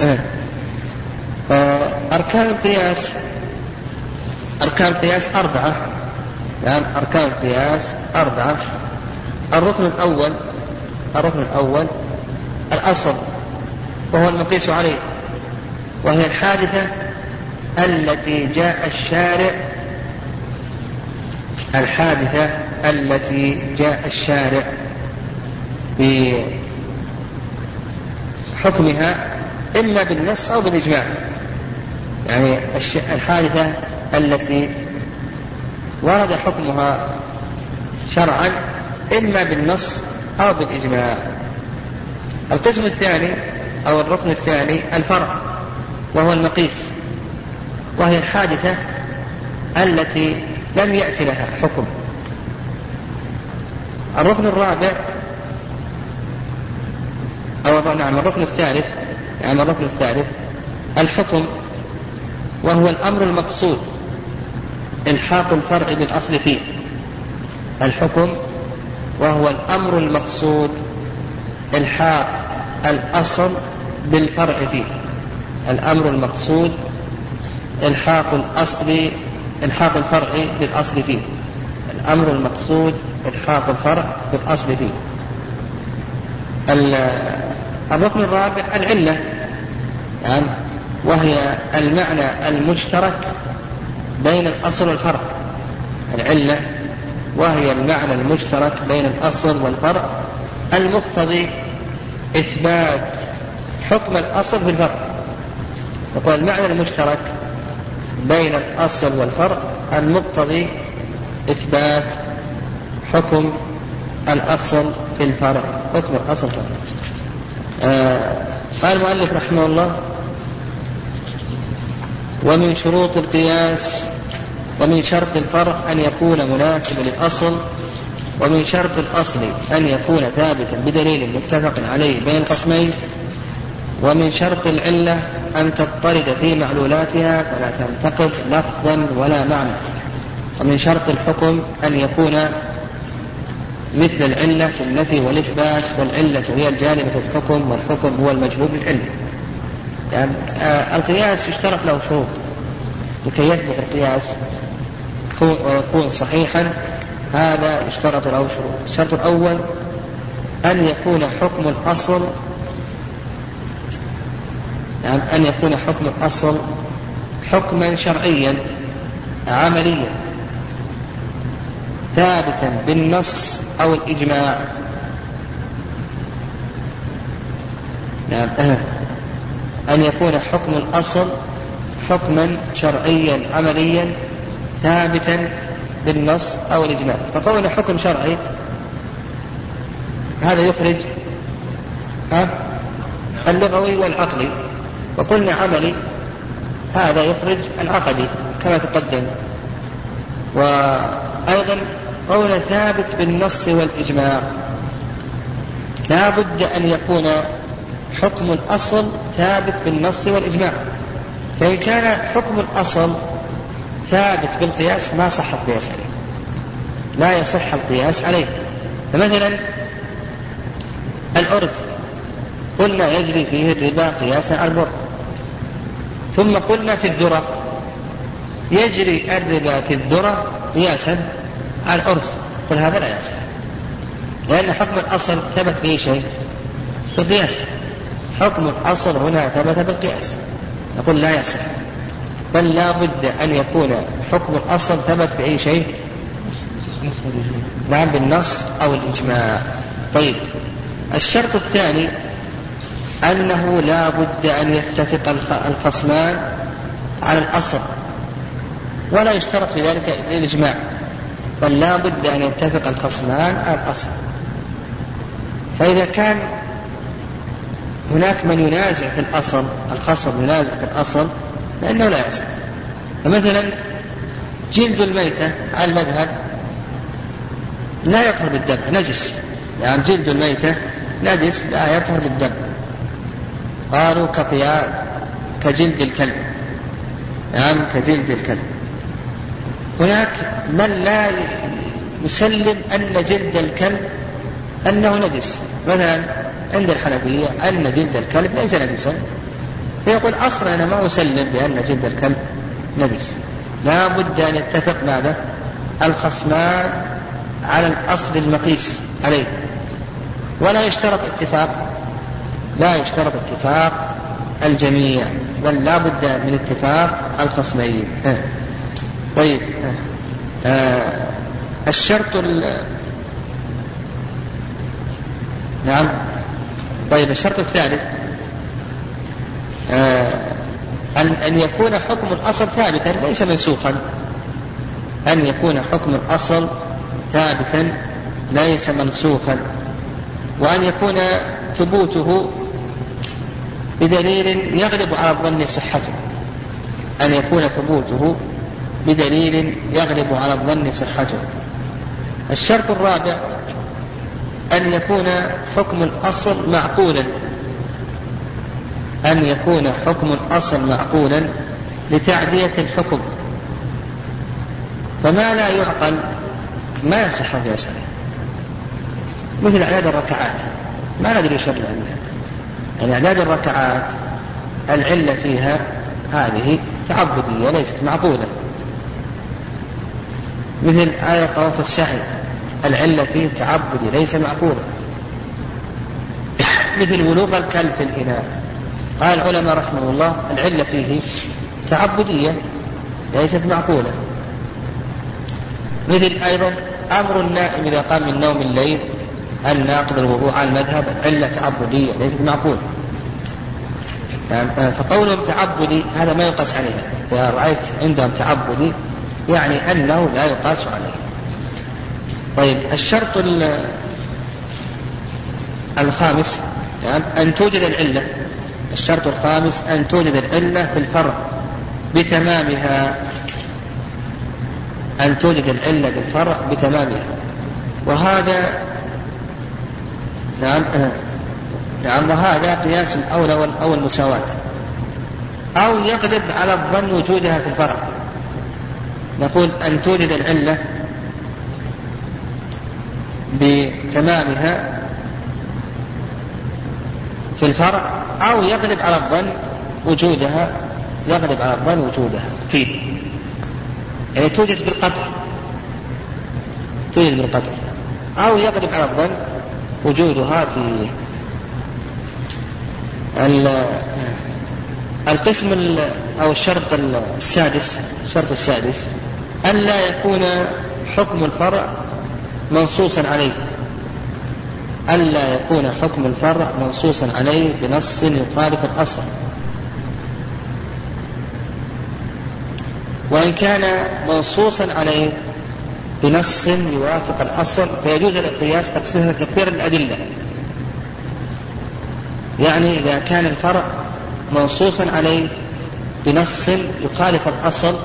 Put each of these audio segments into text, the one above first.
إيه. أركان القياس أركان القياس أربعة يعني أركان القياس أربعة الركن الأول الركن الأول الأصل وهو المقيس عليه وهي الحادثة التي جاء الشارع الحادثة التي جاء الشارع بحكمها إما بالنص أو بالإجماع. يعني الحادثة التي ورد حكمها شرعا إما بالنص أو بالإجماع. القسم الثاني أو الركن الثاني الفرع وهو المقيس وهي الحادثة التي لم يأتي لها حكم. الركن الرابع أو نعم الركن الثالث يعني الركن الثالث الحكم وهو الأمر المقصود إلحاق الفرع بالأصل فيه. الحكم وهو الأمر المقصود إلحاق الأصل بالفرع فيه. الأمر المقصود إلحاق الأصل إلحاق الفرع بالأصل فيه. الأمر المقصود إلحاق الفرع بالأصل فيه. الركن الرابع العلة. يعني وهي المعنى المشترك بين الأصل والفرع العلة. وهي المعنى المشترك بين الأصل والفرع. المقتضي إثبات حكم الأصل في الفرع. يقول المعنى المشترك بين الأصل والفرع المقتضي إثبات حكم الأصل في الفرع. حكم الأصل في الفرع. آه قال المؤلف رحمه الله ومن شروط القياس ومن شرط الفرع أن يكون مناسبا للأصل ومن شرط الأصل أن يكون ثابتا بدليل متفق عليه بين القسمين ومن شرط العلة أن تضطرد في معلولاتها فلا تنتقض لفظا ولا معنى ومن شرط الحكم أن يكون مثل العلة في النفي والإثبات والعلة هي الجانبة الحكم والحكم هو المجهول بالعلة. يعني آه القياس يشترط له شروط. لكي يثبت القياس ويكون صحيحا هذا يشترط له شروط. الشرط الأول أن يكون حكم الأصل يعني أن يكون حكم الأصل حكما شرعيا عمليا. ثابتا بالنص أو الإجماع. نعم. أن يكون حكم الأصل حكما شرعيا عمليا ثابتا بالنص أو الإجماع. فقولنا حكم شرعي هذا يخرج ها اللغوي والعقلي. وقلنا عملي هذا يخرج العقدي كما تقدم. وأيضا قول ثابت بالنص والإجماع. لا بد أن يكون حكم الأصل ثابت بالنص والإجماع. فإن كان حكم الأصل ثابت بالقياس ما صح القياس عليه. لا يصح القياس عليه. فمثلا الأرز قلنا يجري فيه الربا قياسا على البر. ثم قلنا في الذرة يجري الربا في الذرة قياسا الأرز قل هذا لا يصح. لأن حكم الأصل ثبت به شيء بالقياس. حكم الأصل هنا ثبت بالقياس. نقول لا يصح. بل لا بد أن يكون حكم الأصل ثبت بأي شيء نعم بالنص أو الإجماع. طيب. الشرط الثاني أنه لا بد أن يتفق الخصمان على الأصل. ولا يشترط في ذلك الإجماع. بل لا بد أن يتفق الخصمان على الأصل. فإذا كان هناك من ينازع في الأصل الخصم ينازع في الأصل لأنه لا يصح. فمثلا جلد الميتة على المذهب لا يطهر بالدم نجس. يعني جلد الميتة نجس لا يطهر بالدم. قالوا كقياء كجلد الكلب. نعم كجلد الكلب. هناك من لا يسلم أن جلد الكلب أنه نجس. مثلا عند الحنفية أن جلد الكلب ليس نجسا. فيقول أصلا أنا ما أسلم بأن جلد الكلب نجس. لا بد أن يتفق ماذا الخصمان على الأصل المقيس عليه. ولا يشترط اتفاق لا يشترط اتفاق الجميع بل لا بد من اتفاق الخصمين. طيب. آه الشرط نعم. طيب الشرط الثالث آه أن أن يكون حكم الأصل ثابتا ليس منسوخا. أن يكون حكم الأصل ثابتا ليس منسوخا. وأن يكون ثبوته بدليل يغلب على الظن صحته. أن يكون ثبوته بدليل يغلب على الظن صحته. الشرط الرابع أن يكون حكم الأصل معقولا. أن يكون حكم الأصل معقولا لتعدية الحكم. فما لا يعقل ما يصح القياس عليه مثل أعداد الركعات. ما ندري وش يعني أعداد الركعات العلة فيها هذه تعبدية ليست معقولة. مثل آية طواف السعي العلة فيه تعبدي ليس معقولا. مثل ولوغ الكلب في الإناء. قال العلماء رحمه الله العلة فيه تعبدية ليست معقولة. مثل أيضا أمر النائم إذا قام من نوم الليل أن ناقض الوضوء على المذهب. علة تعبدية ليست معقولة. يعني فقولهم تعبدي هذا ما يقاس عليها. إذا رأيت عندهم تعبدي يعني أنه لا يقاس عليه. طيب الشرط الخامس يعني أن توجد العلة. الشرط الخامس أن توجد العلة في الفرع بتمامها. أن توجد العلة بالفرع بتمامها. وهذا نعم آه. نعم وهذا قياس الأولى أو المساواة أو يغلب على الظن وجودها في الفرع نقول أن توجد العلة بتمامها في الفرع أو يغلب على الظن وجودها يغلب على الظن وجودها فيه. يعني توجد بالقطع. توجد بالقطع. أو يغلب على الظن وجودها في القسم أو الشرط السادس الشرط السادس. أن لا يكون حكم الفرع منصوصا عليه. ألا يكون حكم الفرع منصوصا عليه بنص يخالف الأصل. وإن كان منصوصا عليه بنص يوافق الأصل فيجوز القياس تقسيم كثير الأدلة. يعني إذا كان الفرع منصوصا عليه بنص يخالف الأصل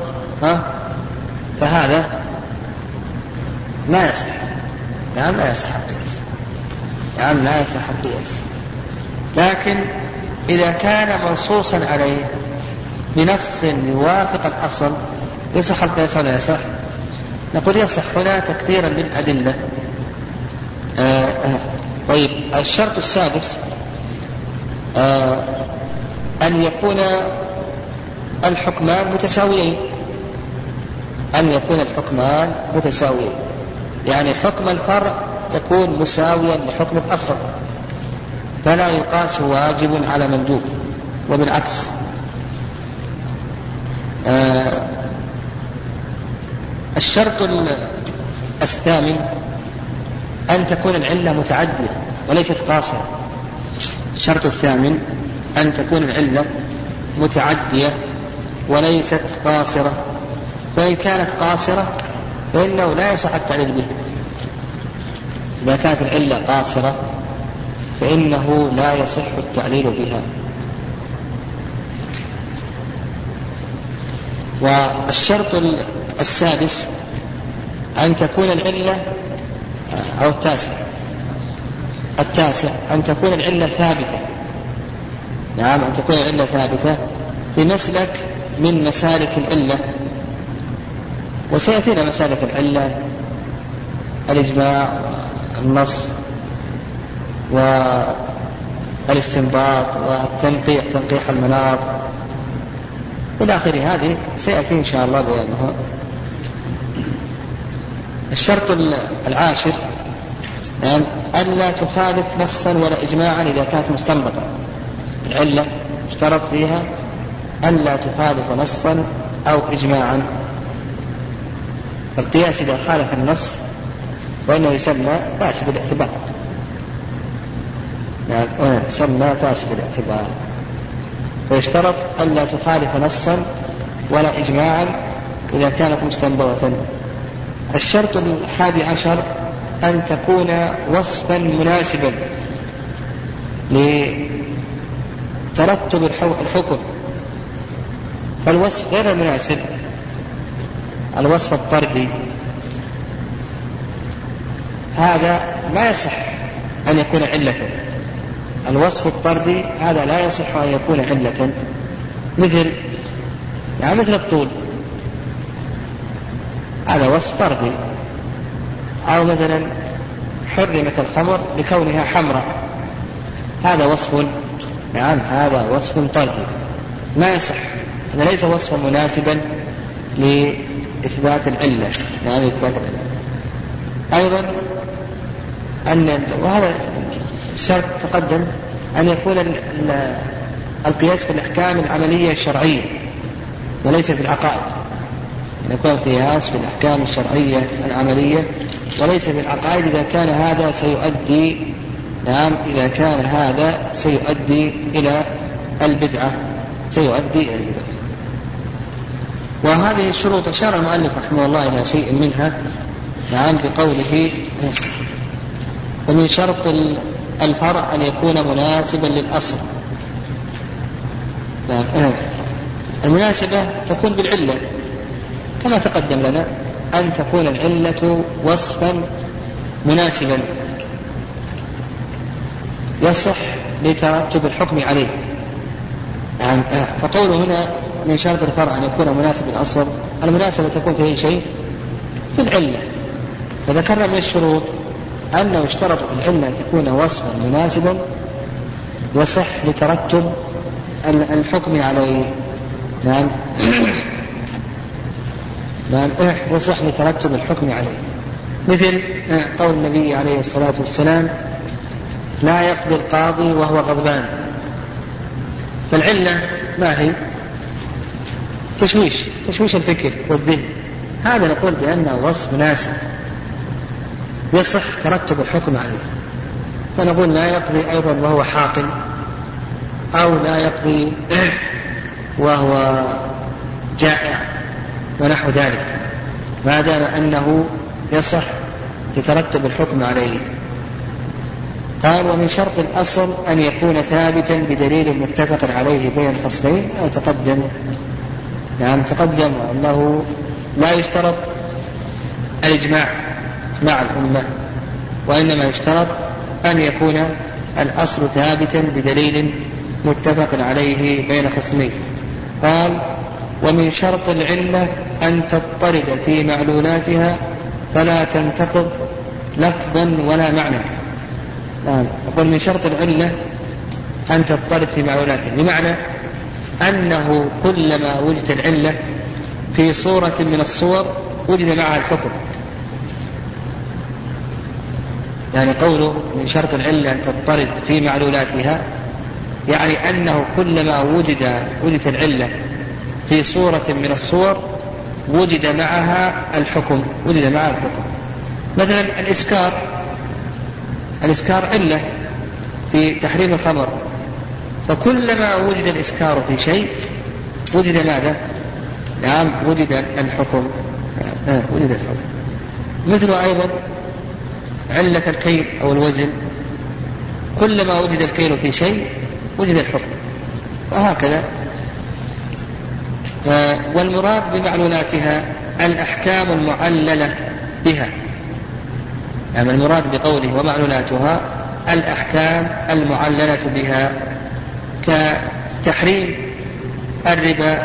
ها فهذا ما يصح. نعم لا يصح القياس. نعم لا يصح القياس. لكن إذا كان منصوصا عليه بنص يوافق الأصل يصح القياس ولا يصح؟ نقول يصح هنا تكثيرا للأدلة. آه آه طيب الشرط السادس آه أن يكون الحكمان متساويين. أن يكون الحكمان متساويين. يعني حكم الفرع تكون مساويا لحكم الأصل. فلا يقاس واجب على مندوب وبالعكس. آه الشرط الثامن أن تكون العلة متعدية وليست قاصرة. الشرط الثامن أن تكون العلة متعدية وليست قاصرة. فإن كانت قاصرة فإنه لا يصح التعليل بها إذا كانت العلة قاصرة فإنه لا يصح التعليل بها. والشرط السادس أن تكون العلة أو التاسع. التاسع أن تكون العلة ثابتة. نعم أن تكون العلة ثابتة بمسلك من مسالك العلة. وسيأتينا مسالك العلة الإجماع والنص الاستنباط والتنقيح تنقيح المناط. إلى آخره هذه سيأتي إن شاء الله بيانها الشرط العاشر يعني ألا تخالف نصا ولا إجماعا إذا كانت مستنبطة. العلة اشترط فيها ألا تخالف نصا أو إجماعا. القياس إذا خالف النص فإنه يسمى فاسد الاعتبار. يعني يسمى فاسد الاعتبار. ويشترط ألا تخالف نصا ولا إجماعا إذا كانت مستنبطة الشرط الحادي عشر أن تكون وصفا مناسبا لترتب الحكم. فالوصف غير المناسب. الوصف الطردي. هذا ما يصح أن يكون علة. الوصف الطردي هذا لا يصح أن يكون علة. مثل يعني مثل الطول. هذا وصف طردي. أو مثلا حرمت الخمر لكونها حمراء. هذا وصف نعم هذا وصف طردي. ما يصح. هذا ليس وصفا مناسبا لإثبات العلة نعم إثبات العلة. أيضا أن وهذا الشرط تقدم أن يكون القياس في الأحكام العملية الشرعية وليس في العقائد. أن يكون القياس في الأحكام الشرعية العملية وليس في العقائد. إذا كان هذا سيؤدي نعم إذا كان هذا سيؤدي إلى البدعة سيؤدي إلى البدعة. وهذه الشروط أشار المؤلف رحمه الله إلى شيء منها نعم بقوله ومن شرط الفرع أن يكون مناسبا للأصل. نعم المناسبة تكون بالعلة كما تقدم لنا أن تكون العلة وصفا مناسبا يصح لترتب الحكم عليه. نعم فقوله هنا من شرط الفرع أن يكون مناسب الأصل المناسبة تكون في أي شيء في العلة. فذكرنا من الشروط أنه اشترط في العلة أن تكون وصفا مناسبا يصح لترتب الحكم عليه. نعم. نعم. يصح لترتب الحكم عليه. مثل قول النبي عليه الصلاة والسلام لا يقضي القاضي وهو غضبان. فالعلة ما هي؟ تشويش تشويش الفكر والذهن. هذا نقول بأنه وصف مناسب يصح ترتب الحكم عليه. فنقول لا يقضي أيضا وهو حاقم أو لا يقضي وهو جائع ونحو ذلك. ما دام أنه يصح يترتب الحكم عليه. قال ومن شرط الأصل أن يكون ثابتا بدليل متفق عليه بين الخصمين أو تقدم نعم تقدم أنه لا يشترط الإجماع مع الأمة وإنما يشترط أن يكون الأصل ثابتا بدليل متفق عليه بين خصمين قال ومن شرط العلة أن تضطرد في معلولاتها فلا تنتقض لفظا ولا معنى. نعم أقول من شرط العلة أن تضطرد في معلولاتها بمعنى أنه كلما وجد العلة في صورة من الصور وجد معها الحكم. يعني قوله من شرط العلة أن تضطرد في معلولاتها يعني أنه كلما وجد وجدت العلة في صورة من الصور وجد معها الحكم وجد معها الحكم. مثلا الإسكار الإسكار علة في تحريم الخمر. فكلما وجد الإسكار في شيء وجد ماذا؟ نعم وجد الحكم. آه وجد الحكم. مثل أيضا علة الكيل أو الوزن. كلما وجد الكيل في شيء وجد الحكم. وهكذا. آه والمراد بمعلولاتها الأحكام المعللة بها. يعني المراد بقوله ومعلولاتها الأحكام المعللة بها. كتحريم الربا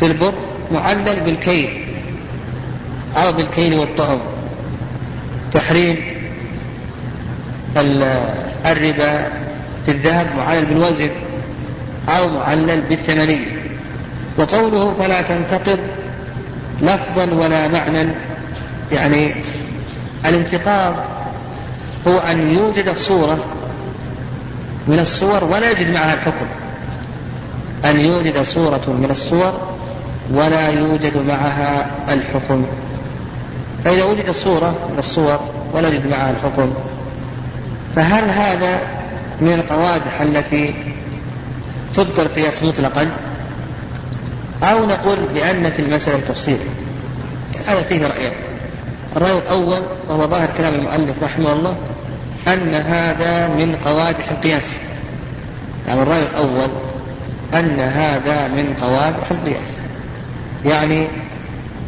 في البر معلل بالكيل أو بالكيل والطعم. تحريم الربا في الذهب معلل بالوزن أو معلل بالثمنية. وقوله فلا تنتقض لفظا ولا معنى يعني الانتقاض هو أن يوجد صورة من الصور ولا يوجد معها الحكم. أن يوجد صورة من الصور ولا يوجد معها الحكم. فإذا وجد صورة من الصور ولا يوجد معها الحكم فهل هذا من القوادح التي تبطل القياس مطلقا؟ أو نقول بأن في المسألة تفصيل. هذا فيه رأيان الرأي الأول وهو ظاهر كلام المؤلف رحمه الله أن هذا من قوادح القياس. يعني الرأي الأول أن هذا من قوادح القياس. يعني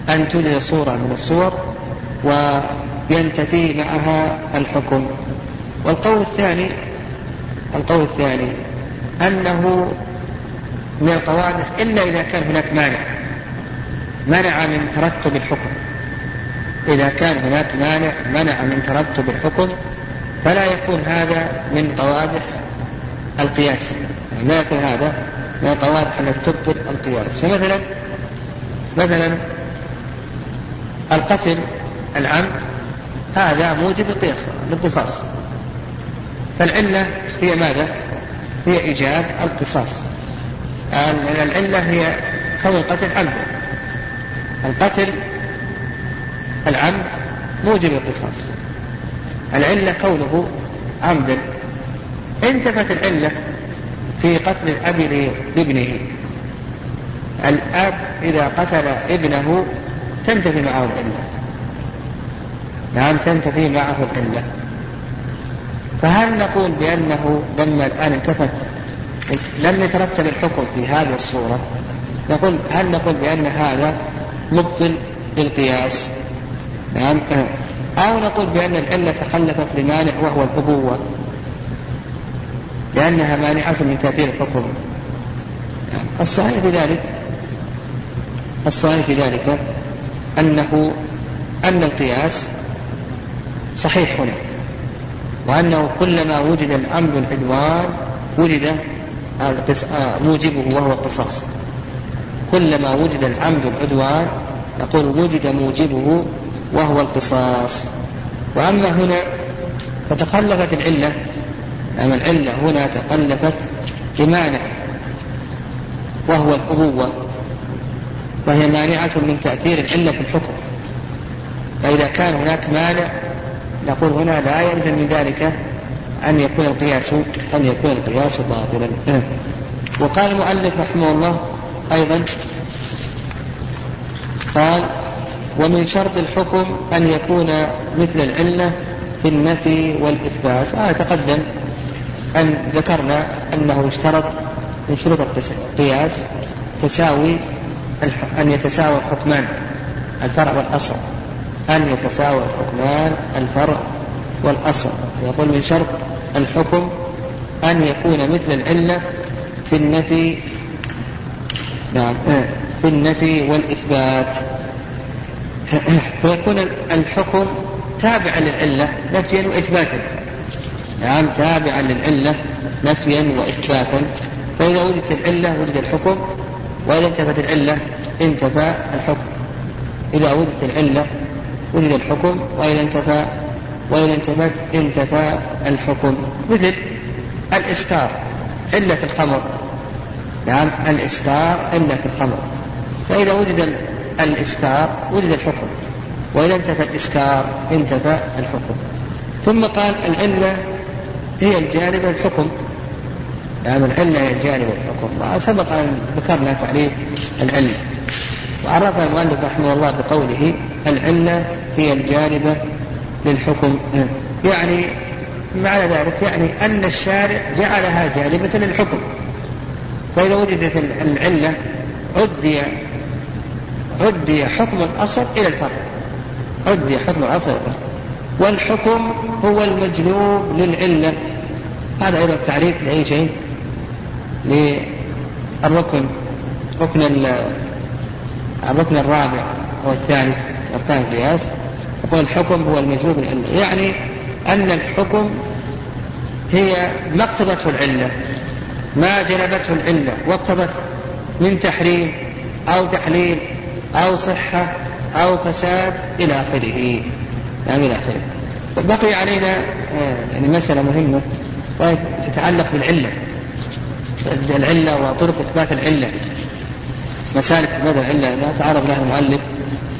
أن توجد صورة من الصور وينتفي معها الحكم. والقول الثاني القول الثاني أنه من القوادح إلا إذا كان هناك مانع. منع من ترتب الحكم. إذا كان هناك مانع منع من ترتب الحكم فلا يكون هذا من قوادح القياس. يعني لا يكون هذا من القوادح التي تبطل القياس. فمثلا مثلا القتل العمد هذا موجب القياس القصاص فالعلة هي ماذا؟ هي إيجاب القصاص. العلة هي كون القتل عمدا. القتل العمد موجب القصاص العلة كونه عمدا انتفت العلة في قتل الأب لابنه. الأب إذا قتل ابنه تنتفي معه العلة. نعم تنتفي معه العلة. فهل نقول بأنه لما الآن انتفت لم يترتب الحكم في هذه الصورة؟ نقول هل نقول بأن هذا مبطل للقياس؟ نعم. أو نقول بأن العلة تخلفت لمانع وهو الأبوة لأنها مانعة من تأثير الحكم. الصحيح في ذلك الصحيح في ذلك أنه أن القياس صحيح هنا وأنه كلما وجد العمد العدوان وجد موجبه وهو القصاص. كلما وجد العمد العدوان نقول وجد موجبه وهو القصاص. وأما هنا فتخلفت العلة أما العلة هنا تخلفت بمانع وهو الأبوة وهي مانعة من تأثير العلة في الحكم. فإذا كان هناك مانع نقول هنا لا يلزم من ذلك أن يكون القياس أن يكون القياس باطلا. وقال المؤلف رحمه الله أيضا قال ومن شرط الحكم أن يكون مثل العلة في النفي والإثبات. وهذا تقدم أن ذكرنا أنه اشترط من شروط القياس تساوي أن يتساوى الحكمان الفرع والأصل. أن يتساوى الحكمان الفرع والأصل. يقول من شرط الحكم أن يكون مثل العلة في النفي. نعم. في النفي والإثبات. فيكون الحكم تابعا للعلة نفيا وإثباتا. نعم تابعا للعلة نفيا وإثباتا. فإذا وجدت العلة وجد الحكم. وإذا انتفت العلة انتفى الحكم. إذا وجدت العلة وجد الحكم. وإذا انتفى وإذا انتفت انتفى الحكم. مثل الإسكار علة الخمر. نعم الإسكار علة الخمر. فإذا وجد الإسكار وجد الحكم. وإذا انتفى الإسكار انتفى الحكم. ثم قال العلة هي الجانب الحكم. يعني العلة هي الجانب الحكم. وسبق أن ذكرنا تعريف العلة. وعرفها المؤلف رحمه الله بقوله العلة هي الجانبة للحكم. يعني معنى ذلك يعني أن الشارع جعلها جانبة للحكم. فإذا وجدت العلة عدي عدي حكم الأصل إلى الفرع. عدي حكم الأصل إلى والحكم هو المجلوب للعلة. هذا أيضا تعريف لأي شيء؟ للركن ركن الركن الرابع والثالث أركان القياس. يقول الحكم هو المجلوب للعلة. يعني أن الحكم هي ما اقتضته العلة ما جلبته العلة واقتضت من تحريم أو تحليل أو صحة أو فساد إلى آخره. يعني إلى آخره. بقي علينا آه، يعني مسألة مهمة. طيب تتعلق بالعلة. العلة وطرق إثبات العلة. مسالك ماذا العلة؟ لا تعرض لها المؤلف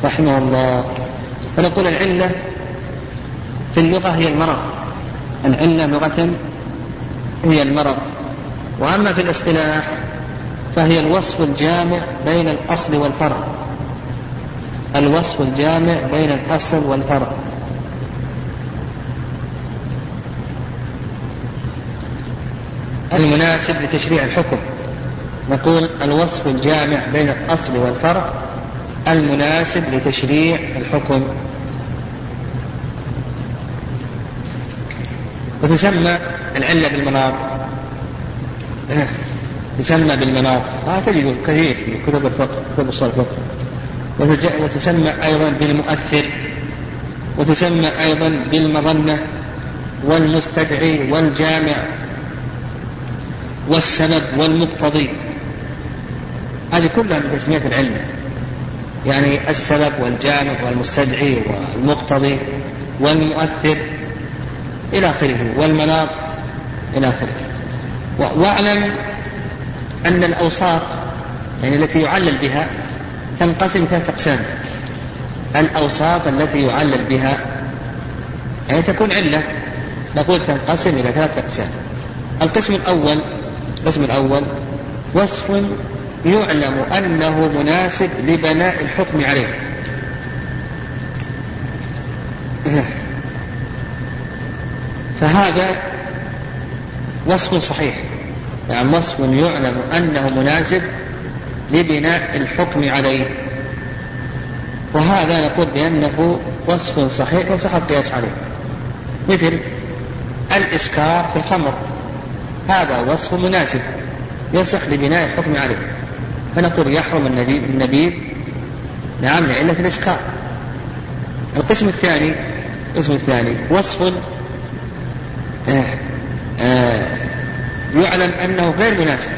رحمه الله. فنقول العلة في اللغة هي المرض. العلة لغة هي المرض. وأما في الاصطلاح فهي الوصف الجامع بين الأصل والفرع. الوصف الجامع بين الأصل والفرع. المناسب لتشريع الحكم. نقول الوصف الجامع بين الأصل والفرع المناسب لتشريع الحكم. وتسمى العلة بالمناط. تسمى بالمناط. آه تجد كثير في كتب الفقه كتب الصلاة الفقه وتسمى أيضا بالمؤثر وتسمى أيضا بالمظنة والمستدعي والجامع والسبب والمقتضي. هذه كلها من تسمية العلة يعني السبب والجامع والمستدعي والمقتضي والمؤثر إلى آخره والمناط إلى آخره. واعلم أن الأوصاف يعني التي يعلل بها تنقسم ثلاثة أقسام الأوصاف التي يعلل بها يعني تكون علة. نقول تنقسم إلى ثلاثة أقسام. القسم الأول القسم الأول وصف يعلم أنه مناسب لبناء الحكم عليه. فهذا وصف صحيح. يعني وصف يعلم أنه مناسب لبناء الحكم عليه. وهذا نقول بأنه وصف صحيح يصح القياس عليه. مثل الإسكار في الخمر. هذا وصف مناسب يصح لبناء الحكم عليه. فنقول يحرم النبيذ نعم لعلة الإسكار. القسم الثاني القسم الثاني وصف آه آه يعلم أنه غير مناسب.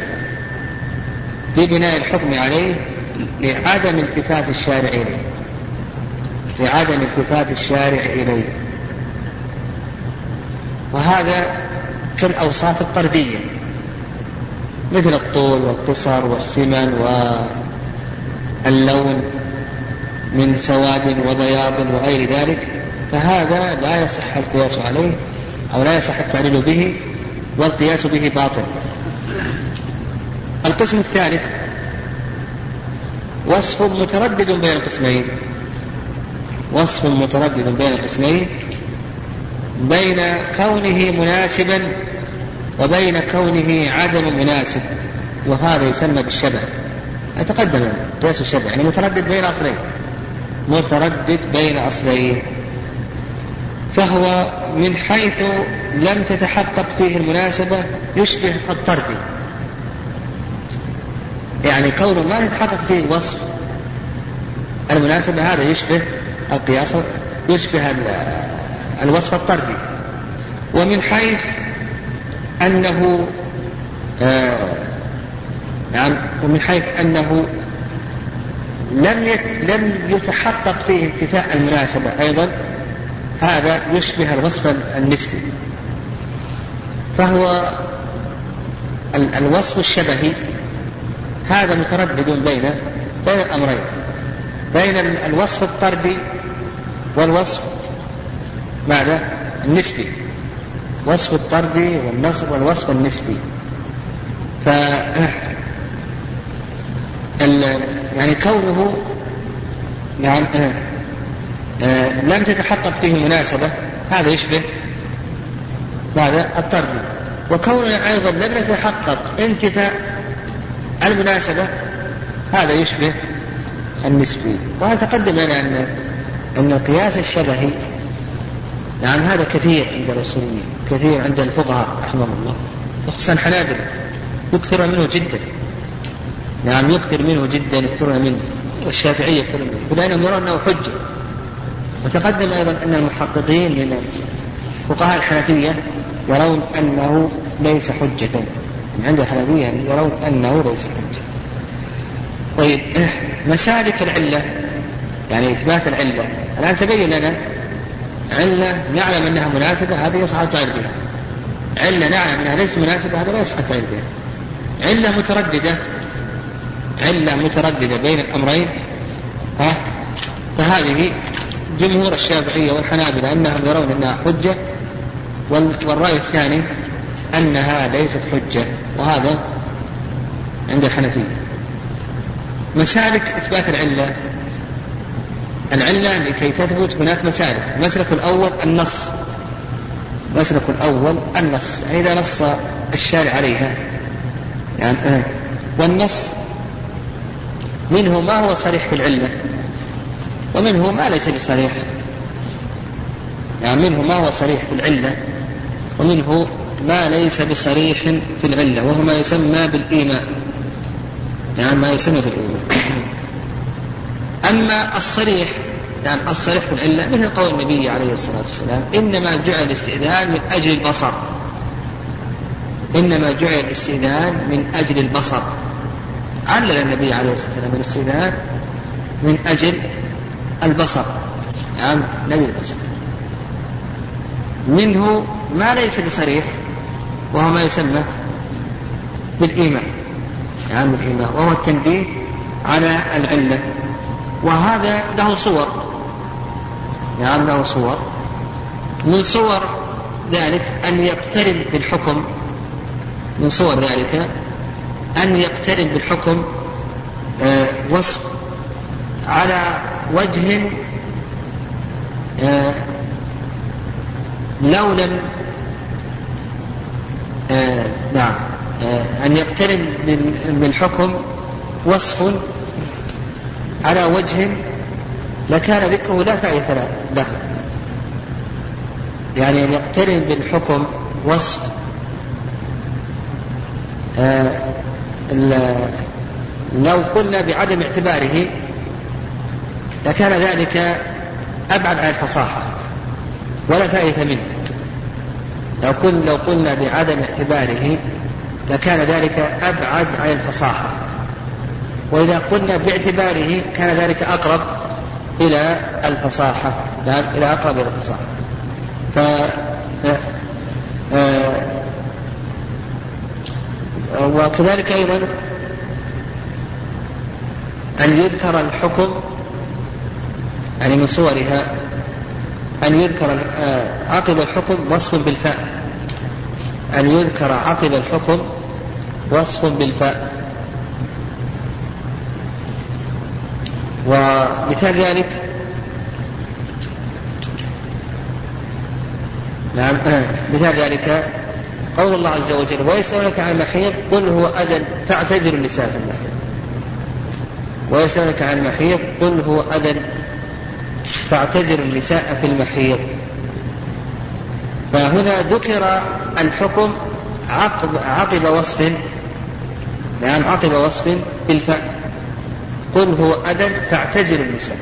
لبناء الحكم عليه لعدم التفات الشارع إليه. لعدم التفات الشارع إليه. وهذا كالأوصاف الطردية مثل الطول والقصر والسمن واللون من سواد وبياض وغير ذلك فهذا لا يصح القياس عليه أو لا يصح التعليل به والقياس به باطل. القسم الثالث وصف متردد بين القسمين. وصف متردد بين القسمين. بين كونه مناسبا وبين كونه عدم مناسب وهذا يسمى بالشبه. أتقدم قياس الشبه يعني متردد بين أصلين. متردد بين أصلين. فهو من حيث لم تتحقق فيه المناسبة يشبه الطردي يعني كونه ما تتحقق فيه الوصف. المناسبة هذا يشبه القياس يشبه الوصف الطردي. ومن حيث أنه آه يعني ومن حيث أنه لم لم يتحقق فيه انتفاء المناسبة أيضا هذا يشبه الوصف النسبي. فهو الوصف الشبهي هذا متردد بين بين الأمرين بين الوصف الطردي والوصف ماذا؟ النسبي وصف الطردي والنصب والوصف النسبي ف يعني كونه يعني آه، لم تتحقق فيه مناسبة هذا يشبه ماذا؟ الطردي وكوننا أيضا لم يتحقق انتفاء المناسبة هذا يشبه النسبي وهذا تقدم لنا أن أن القياس الشبهي نعم هذا كثير عند الأصوليين كثير عند الفقهاء رحمهم الله وخصوصا الحنابلة يكثر منه جدا. نعم يكثر منه جدا يكثرون منه والشافعية يكثر منه لأنهم يرون أنه حجة. وتقدم أيضا أن المحققين من فقهاء الحنفية يرون أنه ليس حجة. عند الحنفية يرون أنه ليس حجة طيب مسالك العلة يعني إثبات العلة. الآن تبين لنا علة نعلم أنها مناسبة هذه يصح الفعل بها. علة نعلم أنها ليست مناسبة هذا لا يصح الفعل بها. علة مترددة علة مترددة بين الأمرين ها؟ فهذه جمهور الشافعية والحنابلة أنهم يرون أنها حجة والرأي الثاني أنها ليست حجة وهذا عند الحنفية. مسالك إثبات العلة. العلة لكي تثبت هناك مسالك. المسلك الأول النص. المسلك الأول النص. يعني إذا نص الشارع عليها. يعني آه. والنص منه ما هو صريح في العلة ومنه ما ليس بصريح. يعني منه ما هو صريح في العلة ومنه ما ليس بصريح في العلة وهو ما يسمى بالإيمان. يعني ما يسمى بالإيمان. أما الصريح يعني الصريح في العلة مثل قول النبي عليه الصلاة والسلام إنما جعل الاستئذان من أجل البصر. إنما جعل الاستئذان من أجل البصر. علل النبي عليه الصلاة والسلام الاستئذان من أجل البصر. يعني نبي البصر. منه ما ليس بصريح وهو ما يسمى بالإيمان يعني بالإيمان وهو التنبيه على العلة. وهذا له صور يعني له صور. من صور ذلك أن يقترن بالحكم من صور ذلك أن يقترن بالحكم آه، وصف على وجه آه، لو لم آه، نعم. أن يقترن بالحكم وصف على وجه لكان ذكره لا فائدة له. يعني أن يقترن بالحكم وصف. لو قلنا بعدم اعتباره لكان ذلك أبعد عن الفصاحة ولا فائدة منه. لو قلنا لو قلنا بعدم اعتباره لكان ذلك أبعد عن الفصاحة. وإذا قلنا باعتباره كان ذلك أقرب إلى الفصاحة. نعم إلى أقرب إلى الفصاحة. ف آه، وكذلك أيضا أن يذكر الحكم يعني من صورها أن يذكر آه، عقب الحكم وصف بالفاء. أن يذكر عقب الحكم وصف بالفاء. ومثال ذلك نعم مثال ذلك قول الله عز وجل ويسألونك عن المحيض قل هو أذى فاعتزلوا النساء في المحيض. ويسألونك عن المحيض قل هو أذى فاعتزلوا النساء في المحيض. فهنا ذكر الحكم عقب عقب وصف نعم عقب وصف بالفاء قل هو أذى فاعتزلوا النساء.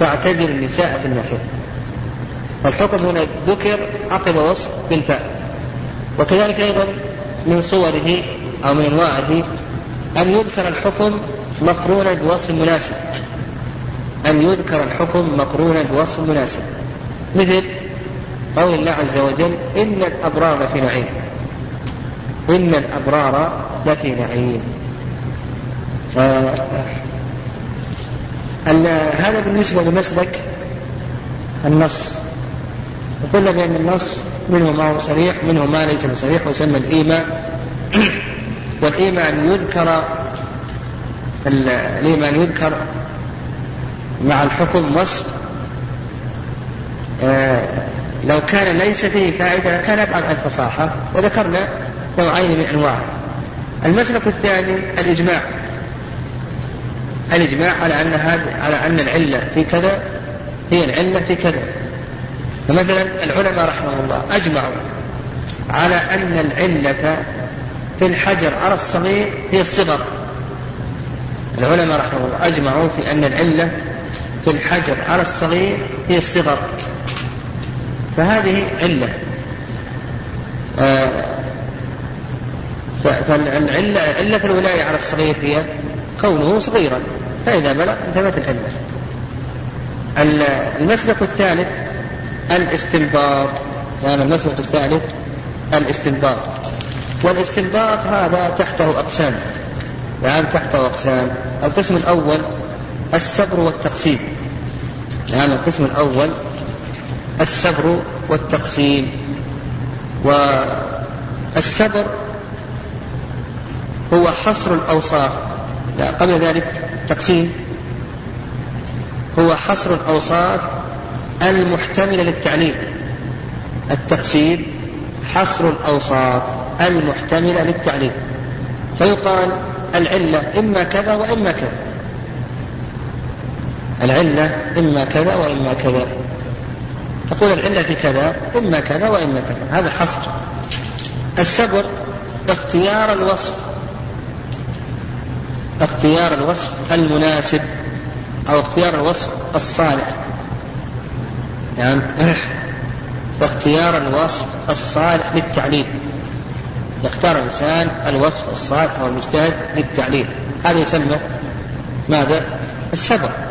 فاعتزلوا النساء في المحيض. فالحكم هنا ذكر عقب وصف بالفاء وكذلك أيضا من صوره أو من أنواعه أن يذكر الحكم مقرونا بوصف مناسب. أن يذكر الحكم مقرونا بوصف مناسب. مثل قول الله عز وجل إن الأبرار لفي نعيم. إن الأبرار لفي نعيم. هذا بالنسبة لمسلك النص. وقلنا بأن النص منه ما هو صريح منه ما ليس بصريح ويسمى الإيمان والإيمان يذكر الإيمان يذكر مع الحكم وصف آه لو كان ليس فيه فائدة كان أبعد عن الفصاحة وذكرنا نوعين من أنواعه المسلك الثاني الإجماع. الإجماع على أن هذا على أن العلة في كذا هي العلة في كذا. فمثلا العلماء رحمه الله أجمعوا على أن العلة في الحجر على الصغير هي الصغر. العلماء رحمه الله أجمعوا في أن العلة في الحجر على الصغير هي الصغر. فهذه علة. آه، فالعلة علة الولاية على الصغير هي كونه صغيرا. فإذا بلغ انتهت العلة. المسلك الثالث الاستنباط. يعني المسلك الثالث الاستنباط. والاستنباط هذا تحته أقسام. يعني تحته أقسام. القسم الأول السبر والتقسيم. يعني القسم الأول السبر والتقسيم. والسبر هو حصر الأوصاف. لا قبل ذلك تقسيم. هو حصر الأوصاف المحتملة للتعليل التقسيم حصر الأوصاف المحتملة للتعليل فيقال العلة إما كذا وإما كذا. العلة إما كذا وإما كذا. تقول العلة في كذا إما كذا وإما كذا. هذا حصر. السبر اختيار الوصف. اختيار الوصف المناسب أو اختيار الوصف الصالح. يعني اختيار الوصف الصالح للتعليل. يختار الإنسان الوصف الصالح أو المجتهد للتعليل. هذا يسمى ماذا؟ السبر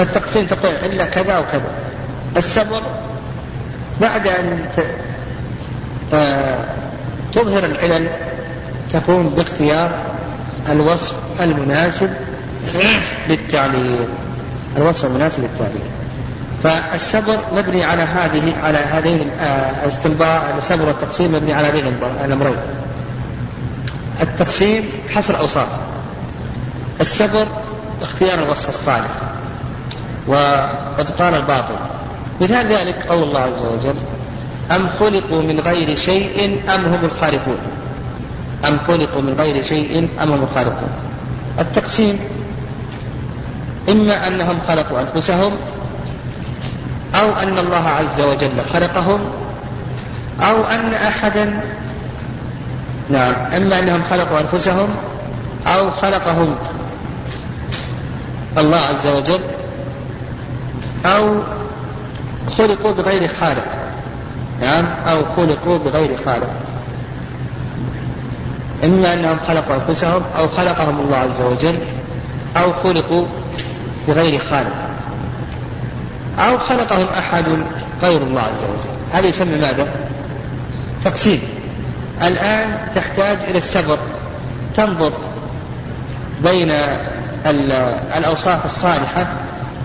التقسيم تقول إلا كذا وكذا. السبر بعد أن تظهر العلل تكون باختيار الوصف المناسب للتعليل. الوصف المناسب للتعليل. فالسبر مبني على هذه على هذين الاستنباط السبر والتقسيم مبني على هذين الأمرين. التقسيم حصر أوصاف. السبر اختيار الوصف الصالح. وابطال الباطل. مثال ذلك قول الله عز وجل أم خلقوا من غير شيء أم هم الخالقون؟ أم خلقوا من غير شيء أم هم الخالقون؟ التقسيم إما أنهم خلقوا أنفسهم أو أن الله عز وجل خلقهم أو أن أحدا نعم إما أنهم خلقوا أنفسهم أو خلقهم الله عز وجل أو خلقوا بغير خالق. نعم؟ أو خلقوا بغير خالق. إما أنهم خلقوا أنفسهم أو خلقهم الله عز وجل أو خلقوا بغير خالق. أو خلقهم أحد غير الله عز وجل. هذا يسمى ماذا؟ تقسيم. الآن تحتاج إلى السبر تنظر بين الأوصاف الصالحة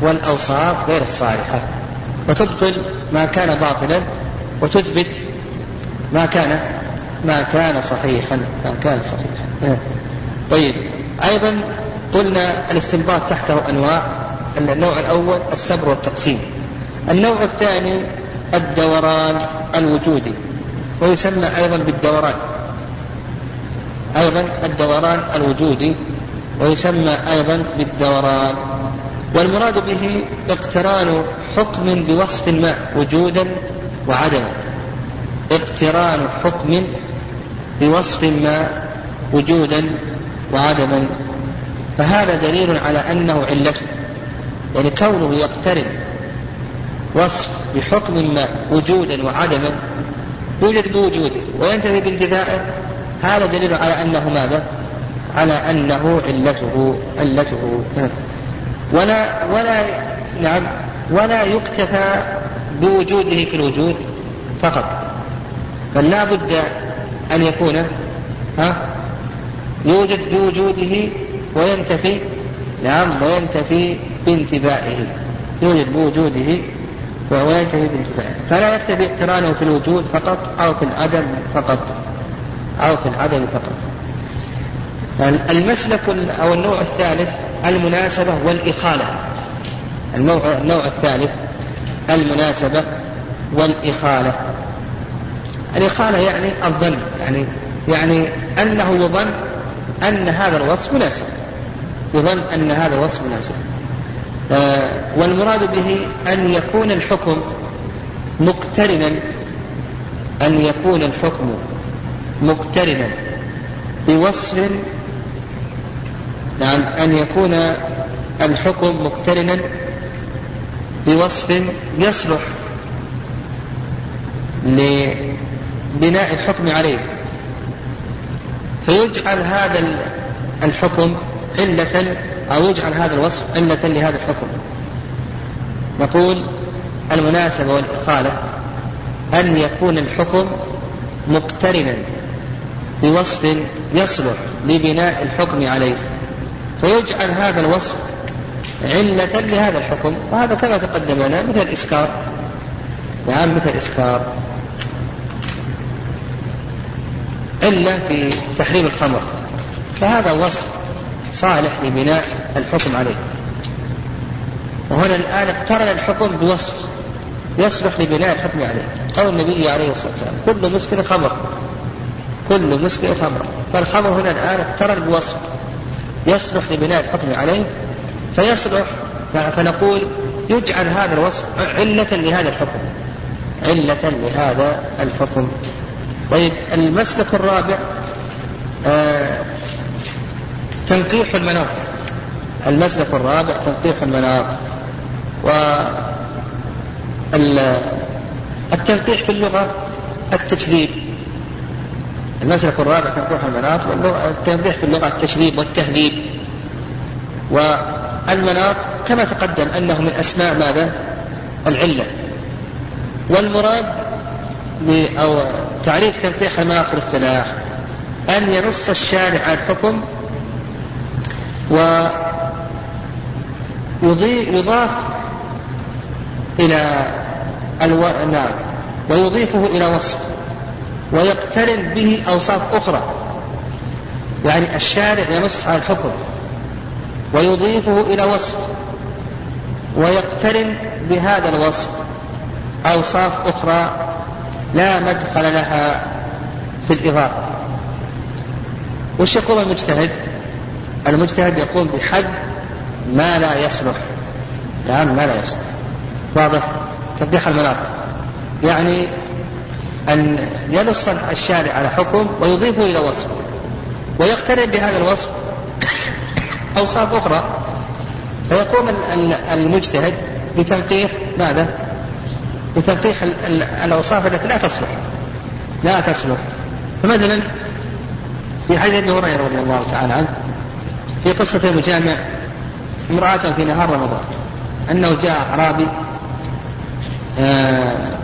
والأوصاف غير الصالحة. وتبطل ما كان باطلا وتثبت ما كان ما كان صحيحا. ما كان صحيحا. طيب. أيضا قلنا الاستنباط تحته أنواع. النوع الأول السبر والتقسيم. النوع الثاني الدوران الوجودي. ويسمى أيضا بالدوران. أيضا الدوران الوجودي. ويسمى أيضا بالدوران. والمراد به اقتران حكم بوصف ما وجودا وعدما. اقتران حكم بوصف ما وجودا وعدما. فهذا دليل على أنه علته يعني كونه يقترن وصف بحكم ما وجودا وعدما. يوجد بوجوده وينتهي بانتفائه هذا دليل على أنه ماذا؟ على أنه علته علته. ولا ولا نعم ولا يكتفى بوجوده في الوجود فقط. بل لا بد أن يكون ها يوجد بوجوده وينتفي نعم وينتفي بانتفائه يوجد بوجوده وينتفي بانتفائه فلا يكتفي اقترانه في الوجود فقط أو في العدم فقط أو في العدم فقط. المسلك أو النوع الثالث المناسبة والإخالة. النوع الثالث المناسبة والإخالة. الإخالة يعني الظن يعني يعني أنه يظن أن هذا الوصف مناسب. يظن أن هذا الوصف مناسب. آه والمراد به أن يكون الحكم مقترنا. أن يكون الحكم مقترنا بوصف نعم أن يكون الحكم مقترنا بوصف يصلح بناء الحكم عليه. فيجعل هذا الحكم علة أو يجعل هذا الوصف علة لهذا الحكم. نقول المناسبة والإخالة أن يكون الحكم مقترنا بوصف يصلح لبناء الحكم عليه. فيجعل هذا الوصف علة لهذا الحكم وهذا كما تقدم لنا مثل الإسكار. نعم مثل الإسكار. علة في تحريم الخمر فهذا وصف صالح لبناء الحكم عليه. وهنا الآن اقترن الحكم بوصف يصلح لبناء الحكم عليه. قول النبي عليه الصلاة والسلام كل مسكر خمر كل مسكر خمر. فالخمر هنا الآن اقترن بوصف يصلح لبناء الحكم عليه فيصلح فنقول يجعل هذا الوصف علة لهذا الحكم. علة لهذا الحكم. طيب المسلك الرابع آه تنقيح المناط. المسلك الرابع تنقيح المناط. و التنقيح في اللغة التشديد المسلك الرابع تنقيح المناط والتنقيح في اللغة التشديد والتهذيب. والمناط كما تقدم أنه من أسماء ماذا؟ العلة. والمراد أو تعريف تنقيح المناط في الاصطلاح أن ينص الشارع على الحكم ويضاف إلى ألو... نعم ويضيفه إلى وصف. ويقترن به أوصاف أخرى. يعني الشارع ينص على الحكم ويضيفه إلى وصف ويقترن بهذا الوصف أوصاف أخرى لا مدخل لها في الإضافة وش يقول المجتهد؟ المجتهد يقوم بحد ما لا يصلح. نعم ما لا يصلح. واضح؟ توضيح المناطق. يعني أن ينص الشارع على حكم ويضيفه إلى وصف ويقترن بهذا الوصف أوصاف أخرى. فيقوم المجتهد بتنقيح ماذا؟ بتنقيح الأوصاف التي لا تصلح. لا تصلح. فمثلا في حديث ابن هريرة رضي الله تعالى عنه في قصة المجامع امرأة في نهار رمضان أنه جاء أعرابي آه،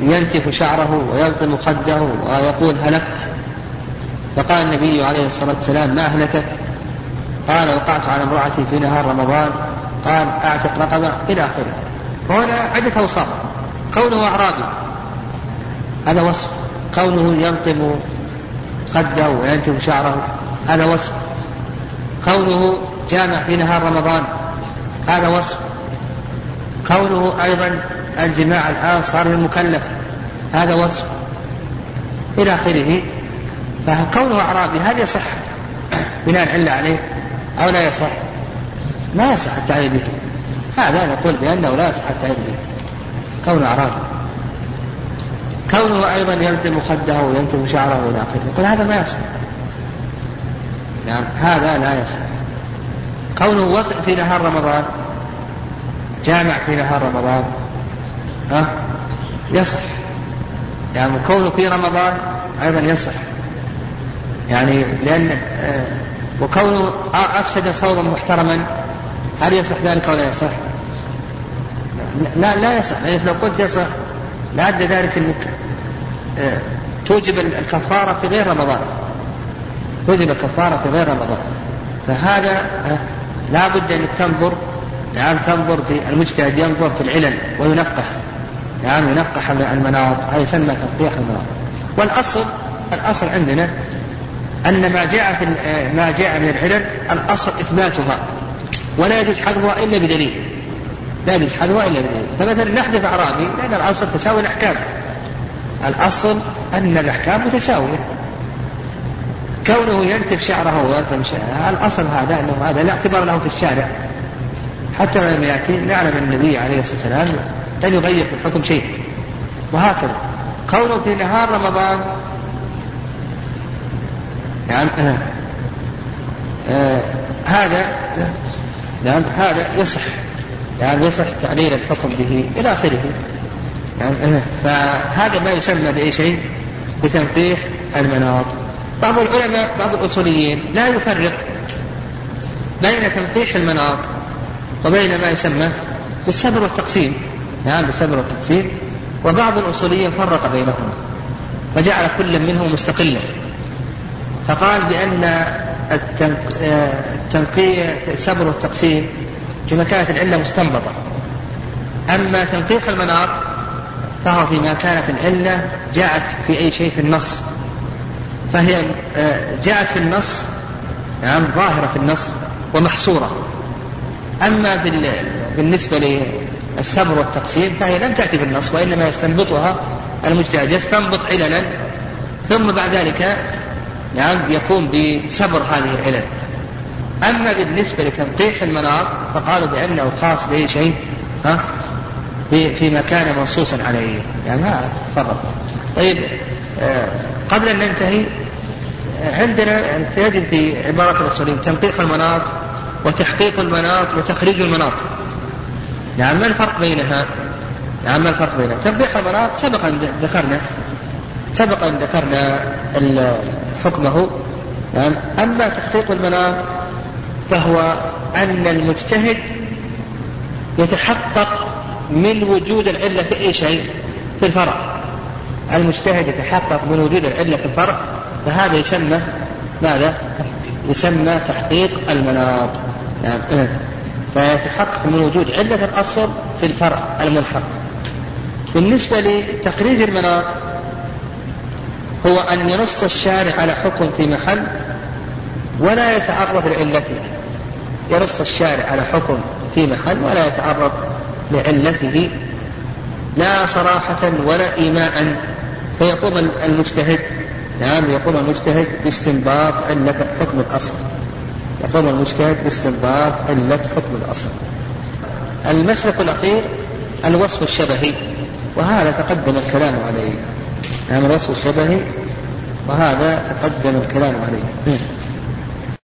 ينتف شعره ويلطم خده ويقول هلكت. فقال النبي عليه الصلاة والسلام ما أهلكك؟ قال وقعت على امرأتي في نهار رمضان. قال أعتق رقبة إلى آخره. وهنا عدة أوصاف. كونه أعرابي هذا وصف. كونه يلطم خده وينتف شعره. هذا وصف. كونه جامع في نهار رمضان. هذا وصف. كونه أيضا الجماع الآن صار للمكلف هذا وصف. إلى آخره. فكونه أعرابي هل يصح؟ بناء العلة عليه أو لا يصح؟ ما يصح التعليل به. هذا نقول بأنه لا يصح التعليل به. كونه أعرابي. كونه أيضا يلتم خده ويلتم شعره إلى آخره. يقول هذا ما يصح. نعم هذا لا يصح. كونه وطئ في نهار رمضان جامع في نهار رمضان ها؟ يصح. يعني كونه في رمضان أيضا يصح. يعني لأن آه، وكونه أفسد صوما محترما هل يصح ذلك ولا يصح؟ لا لا يصح. لأنك لو قلت يصح لأدى ذلك أنك آه، توجب الكفارة في غير رمضان. توجب الكفارة في غير رمضان. فهذا آه، لا بد أنك تنظر نعم تنظر في المجتهد ينظر في العلل وينقح نعم ينقح المناط. هذا يسمى تقطيع المناط. والأصل الأصل عندنا أن ما جاء في ما جاء من العلل الأصل إثباتها. ولا يجوز حذفها إلا بدليل. لا يجوز حذفها إلا بدليل. فمثلا نحذف أعرابي لأن الأصل تساوي الأحكام. الأصل أن الأحكام متساوية. كونه ينتف شعره ويلتم شعره الأصل هذا أنه هذا لا اعتبار له في الشارع. حتى لم يأتي نعلم النبي عليه الصلاة والسلام لن في الحكم شيء. وهكذا. كونه في نهار رمضان. يعني آه. آه هذا يعني هذا يصح. يعني يصح تعليل الحكم به إلى آخره. يعني فهذا ما يسمى بأي شيء؟ بتنقيح المناط. بعض العلماء بعض الأصوليين لا يفرق بين تنقيح المناط وبين ما يسمى بالصبر والتقسيم. نعم بالصبر والتقسيم وبعض الأصوليين فرق بينهما وجعل كل منهم مستقلا. فقال بأن التنقية الصبر والتقسيم فيما كانت العلة مستنبطة. أما تنقيح المناط فهو فيما كانت العلة جاءت في أي شيء في النص. فهي جاءت في النص نعم ظاهرة في النص ومحصورة. أما بالنسبة للصبر والتقسيم فهي لم تأتي بالنص وإنما يستنبطها المجتهد. يستنبط عللا ثم بعد ذلك نعم يقوم بصبر هذه العلل. أما بالنسبة لتنقيح المناط فقالوا بأنه خاص بأي شيء؟ ها؟ فيما كان منصوصا عليه. يعني ما فرق. طيب آه، قبل أن ننتهي آه، عندنا تجد في عبارة الأصولين تنقيح المناط وتحقيق المناط وتخريج المناط. نعم ما الفرق بينها؟ نعم ما الفرق بينها؟ تنقيح المناط سبق أن ذكرنا سبق أن ذكرنا حكمه نعم أما تحقيق المناط فهو أن المجتهد يتحقق من وجود العلة في أي شيء في الفرع المجتهد يتحقق من وجود العلة في الفرع فهذا يسمى ماذا؟ يسمى تحقيق المناط يعني فيتحقق من وجود علة الأصل في الفرع الملحق بالنسبة لتخريج المناط هو أن ينص الشارع على حكم في محل ولا يتعرض لعلته. ينص الشارع على حكم في محل ولا يتعرض لعلته لا صراحة ولا إيماء. فيقوم المجتهد نعم يقوم المجتهد باستنباط علة حكم الأصل. يقوم المجتهد باستنباط علة حكم الأصل. المسلك الأخير الوصف الشبهي وهذا تقدم الكلام عليه. نعم الوصف الشبهي وهذا تقدم الكلام عليه.